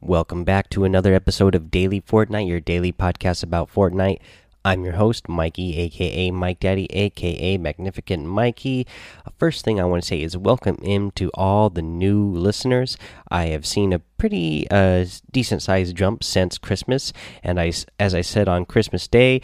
Welcome back to another episode of Daily Fortnite, your daily podcast about Fortnite. I'm your host, Mikey, aka Mike Daddy, aka Magnificent Mikey. Uh, First thing I want to say is welcome in to all the new listeners. I have seen a pretty uh, decent sized jump since Christmas, and I, as I said on Christmas Day,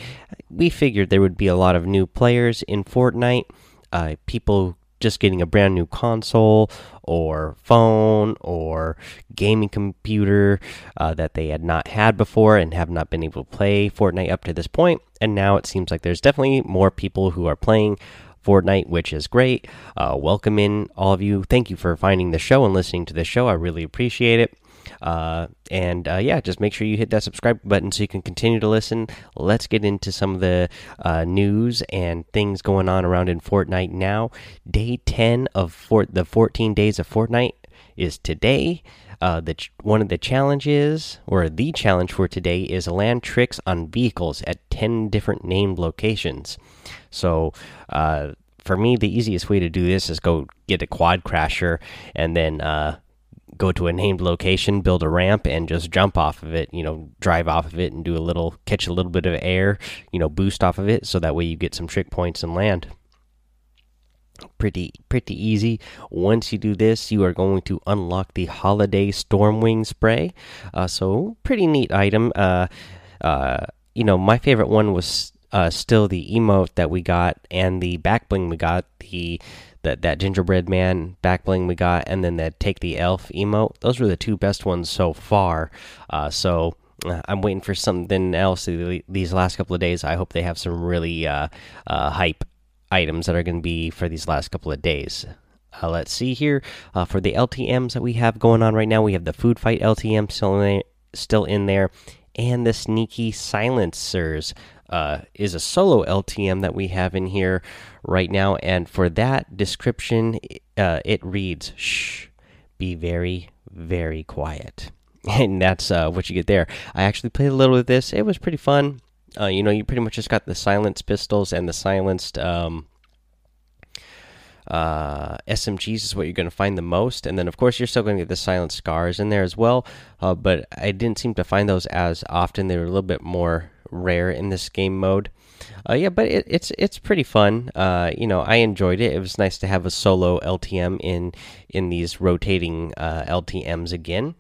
we figured there would be a lot of new players in Fortnite. Uh, people just getting a brand new console or phone or gaming computer uh, that they had not had before and have not been able to play Fortnite up to this point. And now it seems like there's definitely more people who are playing Fortnite, which is great. Uh, welcome in all of you. Thank you for finding the show and listening to the show. I really appreciate it. Uh, and uh, yeah, just make sure you hit that subscribe button so you can continue to listen. Let's get into some of the uh, news and things going on around in Fortnite now. Day 10 of Fort the 14 days of Fortnite is today. Uh, the one of the challenges or the challenge for today is land tricks on vehicles at 10 different named locations. So, uh, for me, the easiest way to do this is go get a quad crasher and then uh, go to a named location, build a ramp, and just jump off of it. You know, drive off of it and do a little, catch a little bit of air. You know, boost off of it, so that way you get some trick points and land. Pretty, pretty easy. Once you do this, you are going to unlock the Holiday Stormwing spray. Uh, so, pretty neat item. Uh, uh, you know, my favorite one was uh, still the emote that we got and the back bling we got. The that that gingerbread man back bling we got, and then the take the elf emote. Those were the two best ones so far. Uh, so uh, I'm waiting for something else these last couple of days. I hope they have some really uh, uh, hype items that are going to be for these last couple of days. Uh, let's see here uh, for the LTM's that we have going on right now. We have the food fight LTM still in there, still in there, and the sneaky silencers uh, is a solo LTM that we have in here right now. And for that description, uh, it reads, "Shh, be very, very quiet." And that's uh, what you get there. I actually played a little with this. It was pretty fun. Uh, you know, you pretty much just got the silenced pistols and the silenced um, uh, SMGs is what you're going to find the most, and then of course you're still going to get the silent scars in there as well. Uh, but I didn't seem to find those as often. They were a little bit more rare in this game mode. Uh, yeah, but it, it's it's pretty fun. Uh, you know, I enjoyed it. It was nice to have a solo LTM in in these rotating uh, LTM's again.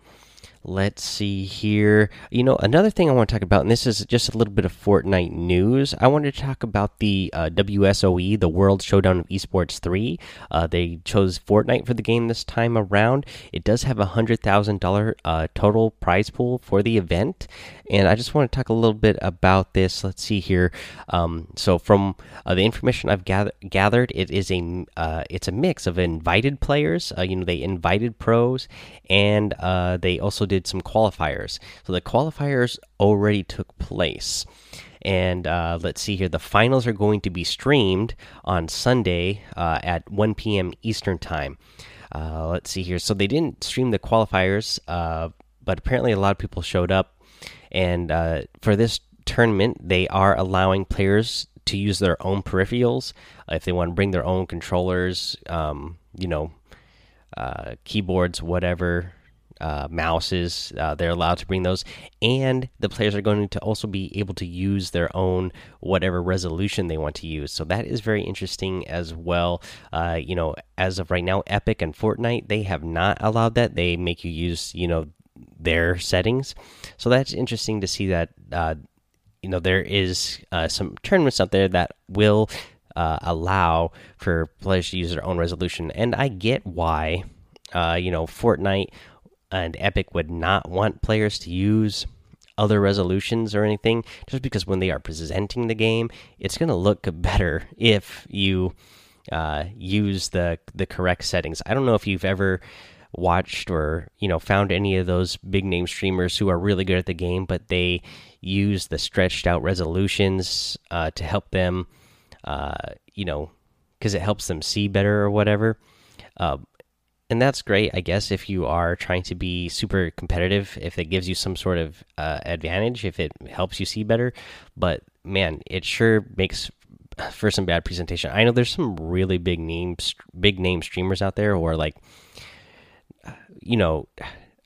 Let's see here. You know, another thing I want to talk about, and this is just a little bit of Fortnite news. I wanted to talk about the uh, WSOE, the World Showdown of Esports 3. Uh, they chose Fortnite for the game this time around. It does have a $100,000 uh, total prize pool for the event. And I just want to talk a little bit about this. Let's see here. Um, so, from uh, the information I've gather gathered, it is a uh, it's a mix of invited players. Uh, you know, they invited pros, and they also did some qualifiers. So the qualifiers already took place. And uh, let's see here. The finals are going to be streamed on Sunday uh, at 1 p.m. Eastern Time. Uh, let's see here. So they didn't stream the qualifiers, uh, but apparently a lot of people showed up. And uh, for this tournament, they are allowing players to use their own peripherals if they want to bring their own controllers, um, you know, uh, keyboards, whatever uh, mouses. Uh, they're allowed to bring those, and the players are going to also be able to use their own whatever resolution they want to use. So that is very interesting as well. Uh, you know, as of right now, Epic and Fortnite they have not allowed that. They make you use you know their settings. So that's interesting to see that. Uh, you know, there is uh, some tournaments out there that will uh, allow for players to use their own resolution, and I get why. you know, Fortnite and Epic would not want players to use other resolutions or anything just because when they are presenting the game it's going to look better if you uh, use the the correct settings. I don't know if you've ever watched or you know found any of those big name streamers who are really good at the game but they use the stretched out resolutions uh, to help them uh, you know because it helps them see better or whatever. Uh, and that's great i guess if you are trying to be super competitive if it gives you some sort of uh, advantage if it helps you see better but man it sure makes for some bad presentation i know there's some really big names big name streamers out there who are like you know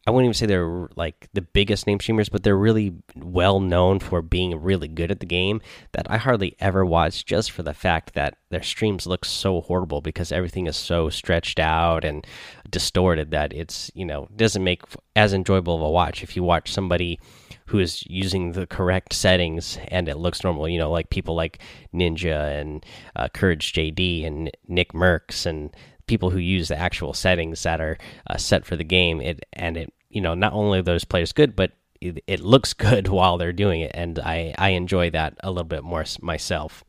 I wouldn't even say they're like the biggest name streamers, but they're really well known for being really good at the game. That I hardly ever watch just for the fact that their streams look so horrible because everything is so stretched out and distorted that it's you know doesn't make as enjoyable of a watch if you watch somebody who is using the correct settings and it looks normal. You know, like people like Ninja and uh, Courage JD and Nick Mercs and people who use the actual settings that are uh, set for the game. It and it you know not only those players good, but it, it, looks good while they're doing it, and I I enjoy that a little bit more myself.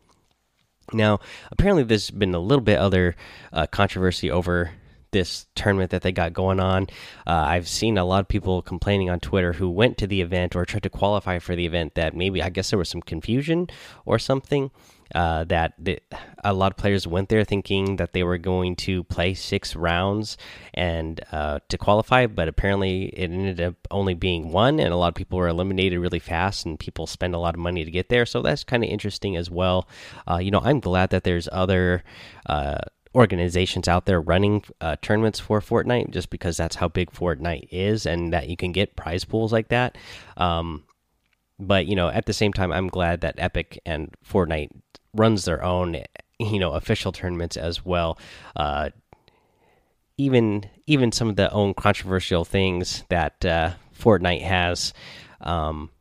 Now, apparently, there's been a little bit other uh, controversy over this tournament that they got going on. Uh, I've seen a lot of people complaining on Twitter who went to the event or tried to qualify for the event that maybe I guess there was some confusion or something uh, that the, a lot of players went there thinking that they were going to play six rounds and uh, to qualify, but apparently it ended up only being one, and a lot of people were eliminated really fast, and people spend a lot of money to get there. So that's kind of interesting as well. Uh, you know, I'm glad that there's other uh, organizations out there running uh, tournaments for Fortnite just because that's how big Fortnite is and that you can get prize pools like that. Um, but you know, at the same time, I'm glad that Epic and Fortnite runs their own, you know, official tournaments as well. Uh, even even some of the own controversial things that uh, Fortnite has um,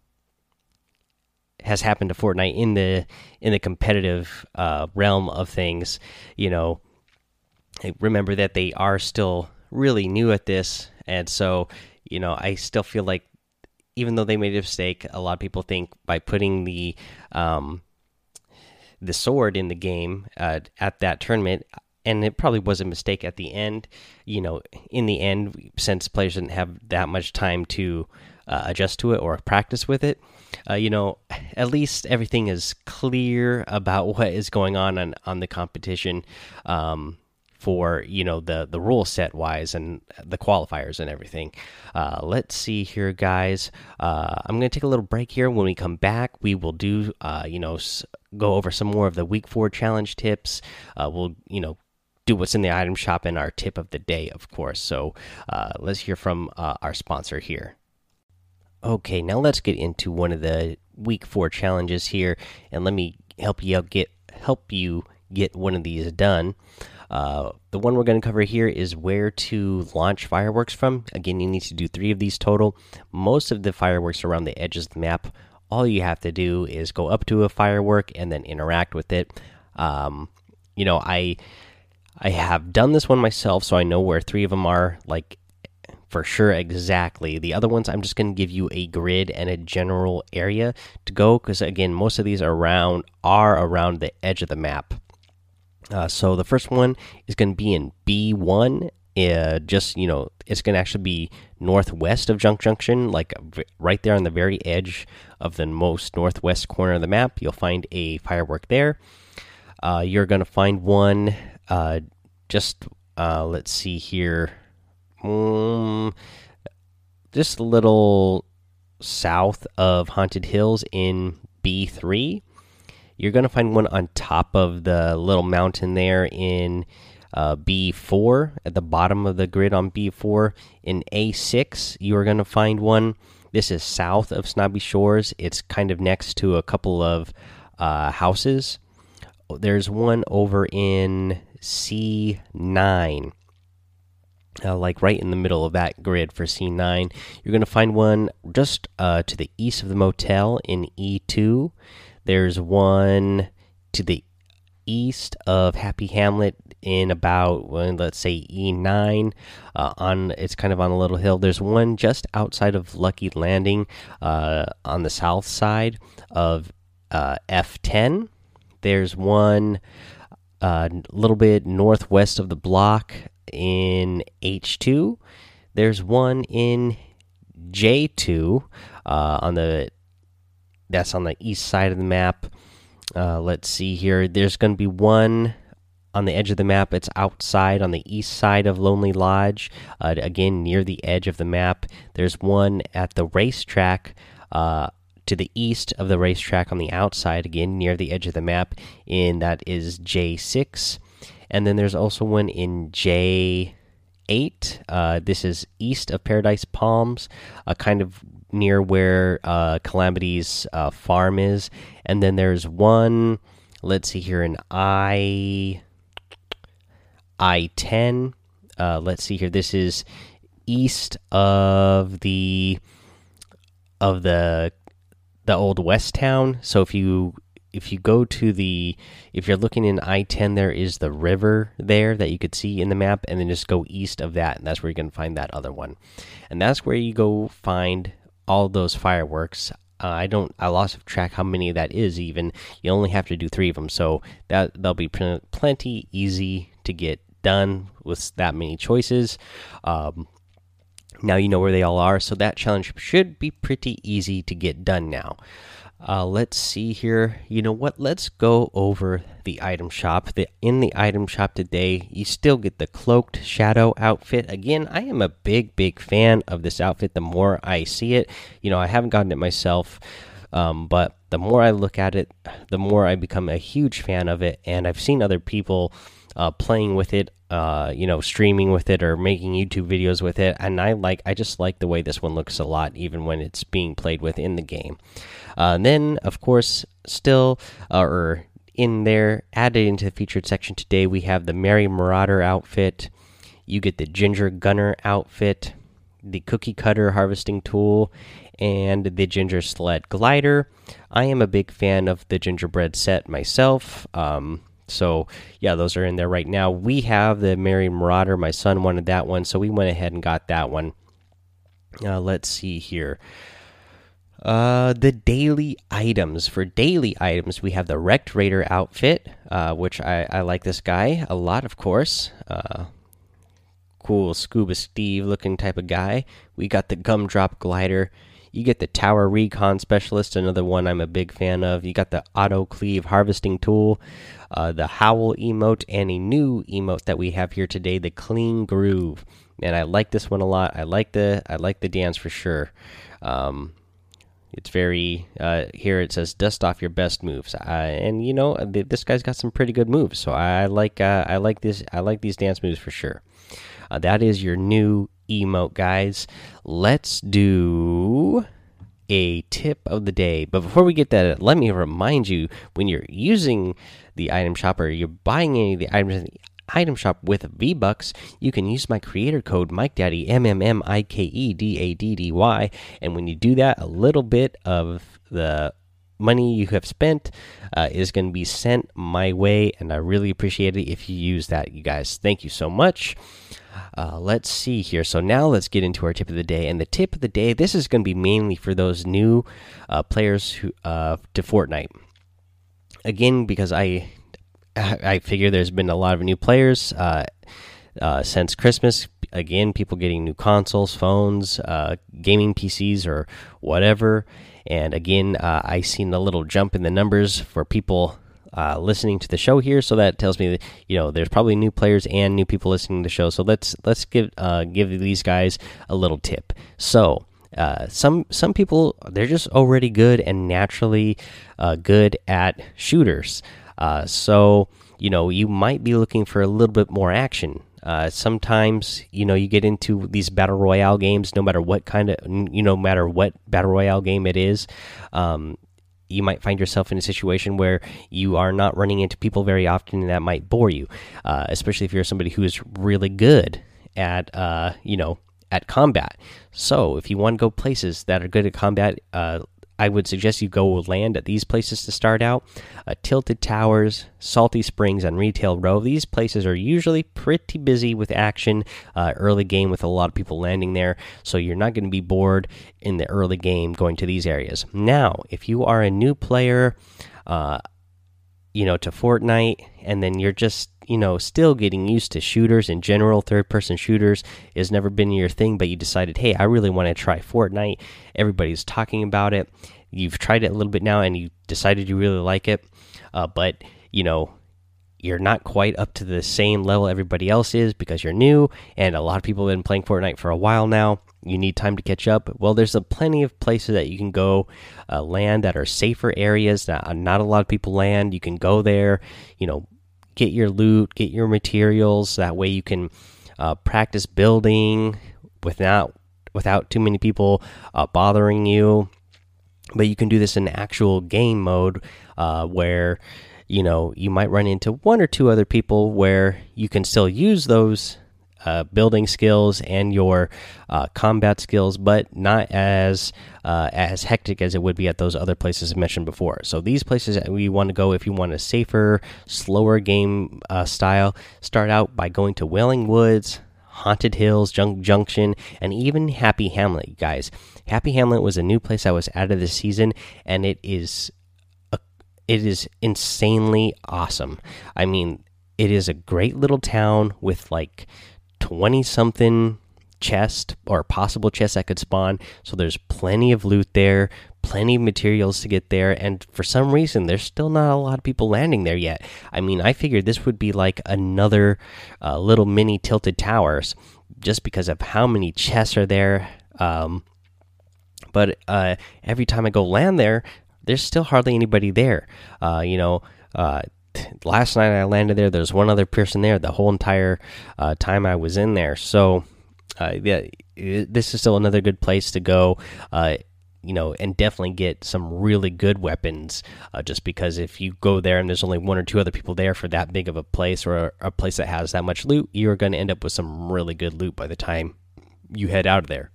has happened to Fortnite in the in the competitive uh, realm of things. You know, remember that they are still really new at this, and so you know, I still feel like even though they made a mistake, a lot of people think by putting the um, the sword in the game uh, at that tournament, and it probably was a mistake at the end. You know, in the end, since players didn't have that much time to uh, adjust to it or practice with it, uh, you know, at least everything is clear about what is going on on, on the competition. Um, for you know the the rule set wise and the qualifiers and everything. Uh, let's see here, guys. Uh, I'm going to take a little break here. When we come back, we will do uh, you know go over some more of the week four challenge tips. Uh, we'll you know do what's in the item shop and our tip of the day, of course. So uh, let's hear from uh, our sponsor here. Okay, now let's get into one of the week four challenges here, and let me help you out get help you get one of these done. Uh, the one we're going to cover here is where to launch fireworks from. Again, you need to do three of these total. Most of the fireworks are around the edges of the map. All you have to do is go up to a firework and then interact with it. Um, you know, I I have done this one myself, so I know where three of them are. Like for sure exactly. The other ones, I'm just going to give you a grid and a general area to go because again, most of these are around are around the edge of the map. Uh, so the first one is going to be in B1. Uh, just you know, it's going to actually be northwest of Junk Junction, like right there on the very edge of the most northwest corner of the map. You'll find a firework there. Uh, you're going to find one uh, just uh, let's see here, um, just a little south of Haunted Hills in B3 you're going to find one on top of the little mountain there in uh, B4 at the bottom of the grid on B4. In A6, you are going to find one. This is south of Snobby Shores. It's kind of next to a couple of uh, houses. There's one over in C9. Uh, like right in the middle of that grid for C9. You're going to find one just uh, to the east of the motel in E2. There's one to the east of Happy Hamlet in about let's say E9 uh, on it's kind of on a little hill. There's one just outside of Lucky Landing uh, on the south side of uh, F10. There's one a uh, little bit northwest of the block in H2. There's one in J2 uh, on the that's on the east side of the map. Uh, let's see here. There's going to be one on the edge of the map. It's outside on the east side of Lonely Lodge, uh, again near the edge of the map. There's one at the racetrack uh, to the east of the racetrack on the outside, again near the edge of the map. In that is J6, and then there's also one in J8. Uh, this is east of Paradise Palms, uh, kind of near where uh, Calamity's uh, farm is. And then there's one, let's see here, an I I 10. Uh, let's see here. This is east of the of the the old west town so if you if you go to the if you're looking in i-10 there is the river there that you could see in the map and then just go east of that and that's where you can find that other one and that's where you go find all those fireworks uh, i don't i lost track how many that is even you only have to do three of them so that they'll be pl plenty easy to get done with that many choices um, now you know where they all are, so that challenge should be pretty easy to get done now. Uh, let's see here. You know what? Let's go over the item shop. The, in the item shop today, you still get the cloaked shadow outfit. Again, I am a big, big fan of this outfit. The more I see it, you know, I haven't gotten it myself, um, but the more I look at it, the more I become a huge fan of it. And I've seen other people uh, playing with it, uh, you know, streaming with it or making YouTube videos with it. And I like, I just like the way this one looks a lot, even when it's being played with in the game. Uh, and then, of course, still, uh, or in there, added into the featured section today, we have the Merry Marauder outfit. You get the Ginger Gunner outfit, the Cookie Cutter harvesting tool, and the Ginger Sled glider. I am a big fan of the gingerbread set myself. Um, so yeah, those are in there right now. We have the Merry Marauder. My son wanted that one, so we went ahead and got that one. Uh, let's see here. Uh, the daily items for daily items, we have the Wrecked Raider outfit, uh, which I, I like this guy a lot, of course. Uh, cool scuba Steve looking type of guy. We got the Gumdrop glider. You get the Tower Recon Specialist, another one I'm a big fan of. You got the Auto Cleave Harvesting Tool uh, the Howl emote, and a new emote that we have here today, the Clean Groove. And I like this one a lot. I like the I like the dance for sure. Um, it's very uh, here. It says dust off your best moves, uh, and you know this guy's got some pretty good moves. So I like uh, I like this I like these dance moves for sure. Uh, that is your new emote, guys. Let's do a tip of the day. But before we get that, let me remind you when you're using the item shop or you're buying any of the items in the item shop with V Bucks, you can use my creator code Mike Daddy M M M I K E D A D D Y, and when you do that, a little bit of the money you have spent uh, is going to be sent my way, and I really appreciate it if you use that, you guys. Thank you so much. Uh, let's see here. So now let's get into our tip of the day. And the tip of the day, this is going to be mainly for those new uh, players who uh, to Fortnite. Again, because I I figure there's been a lot of new players uh, uh, since Christmas. Again, people getting new consoles, phones, gaming PCs, or whatever. And again, I seen a little jump in the numbers for people uh, listening to the show here, so that tells me that you know there's probably new players and new people listening to the show. So let's let's give uh, give these guys a little tip. So. Uh, some some people they're just already good and naturally uh, good at shooters. Uh, so you know you might be looking for a little bit more action. Uh, sometimes you know you get into these battle royale games, no matter what kind of you know, no matter what battle royale game it is. Um, you might find yourself in a situation where you are not running into people very often, and that might bore you, uh, especially if you're somebody who is really good at, uh, you know, at combat. So if you want to go places that are good at combat, uh, I would suggest you go land at these places to start out uh, Tilted Towers, Salty Springs, and Retail Row. These places are usually pretty busy with action uh, early game with a lot of people landing there, so you're not going to be bored in the early game going to these areas. Now, if you are a new player, uh, you know, to Fortnite, and then you're just you know, still getting used to shooters in general, third person shooters has never been your thing, but you decided, hey, I really want to try Fortnite. Everybody's talking about it. You've tried it a little bit now and you decided you really like it, uh, but, you know, you're not quite up to the same level everybody else is because you're new, and a lot of people have been playing Fortnite for a while now. You need time to catch up. Well, there's a plenty of places that you can go uh, land that are safer areas that not a lot of people land. You can go there, you know, get your loot, get your materials. That way you can uh, practice building without without too many people uh, bothering you. But you can do this in actual game mode uh, where you know you might run into one or two other people where you can still use those uh, building skills and your uh, combat skills, but not as uh, as hectic as it would be at those other places I mentioned before. So these places we want to go if you want a safer, slower game uh, style. Start out by going to Wailing Woods, Haunted Hills, Junk Junction, and even Happy Hamlet, guys. Happy Hamlet was a new place I was added this season, and it is a, it is insanely awesome. I mean, it is a great little town with like 20 something chest or possible chests that could spawn. So there's plenty of loot there, plenty of materials to get there, and for some reason, there's still not a lot of people landing there yet. I mean, I figured this would be like another uh, little mini tilted towers just because of how many chests are there. Um, but uh, every time I go land there, there's still hardly anybody there. Uh, you know, uh, last night I landed there. There's one other person there the whole entire uh, time I was in there. So, uh, yeah, this is still another good place to go. Uh, you know, and definitely get some really good weapons. Uh, just because if you go there and there's only one or two other people there for that big of a place or a, a place that has that much loot, you're going to end up with some really good loot by the time you head out of there.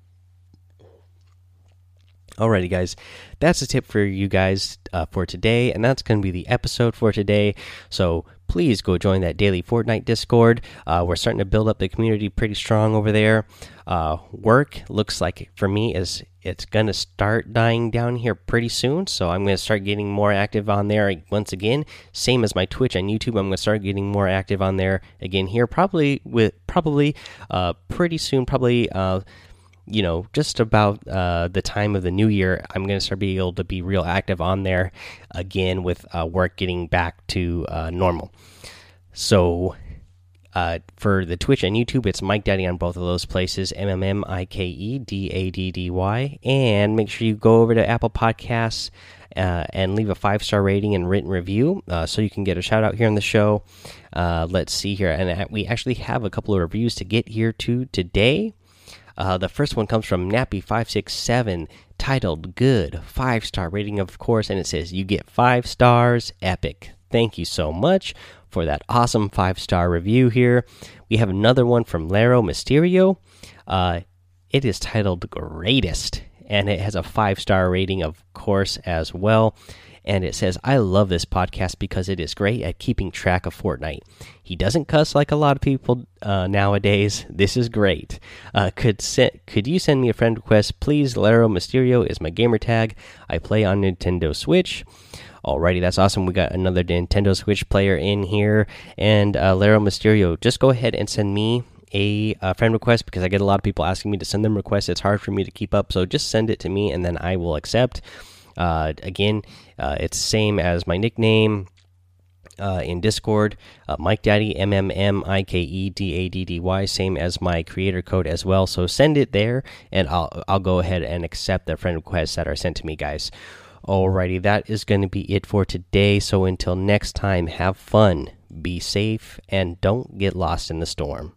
Alrighty, guys, that's a tip for you guys uh, for today, and that's going to be the episode for today. So please go join that daily Fortnite Discord. Uh, we're starting to build up the community pretty strong over there. Uh, work looks like for me is it's going to start dying down here pretty soon, so I'm going to start getting more active on there once again. Same as my Twitch and YouTube, I'm going to start getting more active on there again here. Probably with probably uh, pretty soon, probably uh, you know, just about uh, the time of the new year, I'm going to start being able to be real active on there again with uh, work getting back to uh, normal. So, uh, for the Twitch and YouTube, it's Mike Daddy on both of those places M M M I K E D A D D Y. And make sure you go over to Apple Podcasts uh, and leave a five star rating and written review uh, so you can get a shout out here on the show. let's see here. And we actually have a couple of reviews to get here to today. Uh, the first one comes from Nappy567, titled Good. Five star rating, of course, and it says, You get five stars, epic. Thank you so much for that awesome five star review here. We have another one from Lero Mysterio. Uh, it is titled Greatest, and it has a five star rating, of course, as well and it says, I love this podcast because it is great at keeping track of Fortnite. He doesn't cuss like a lot of people uh, nowadays. This is great. Uh, could could you send me a friend request, please? Lero Mysterio is my gamer tag. I play on Nintendo Switch. Alrighty, that's awesome. We got another Nintendo Switch player in here, and uh, Lero Mysterio. Just go ahead and send me a, a, friend request because I get a lot of people asking me to send them requests. It's hard for me to keep up, so just send it to me and then I will accept. Uh, again, uh, it's same as my nickname. Uh, in Discord, uh, Mike Daddy M M M I K E D A D D Y, same as my creator code as well. So send it there, and I'll I'll go ahead and accept the friend requests that are sent to me, guys. Alrighty, that is going to be it for today. So until next time, have fun, be safe, and don't get lost in the storm.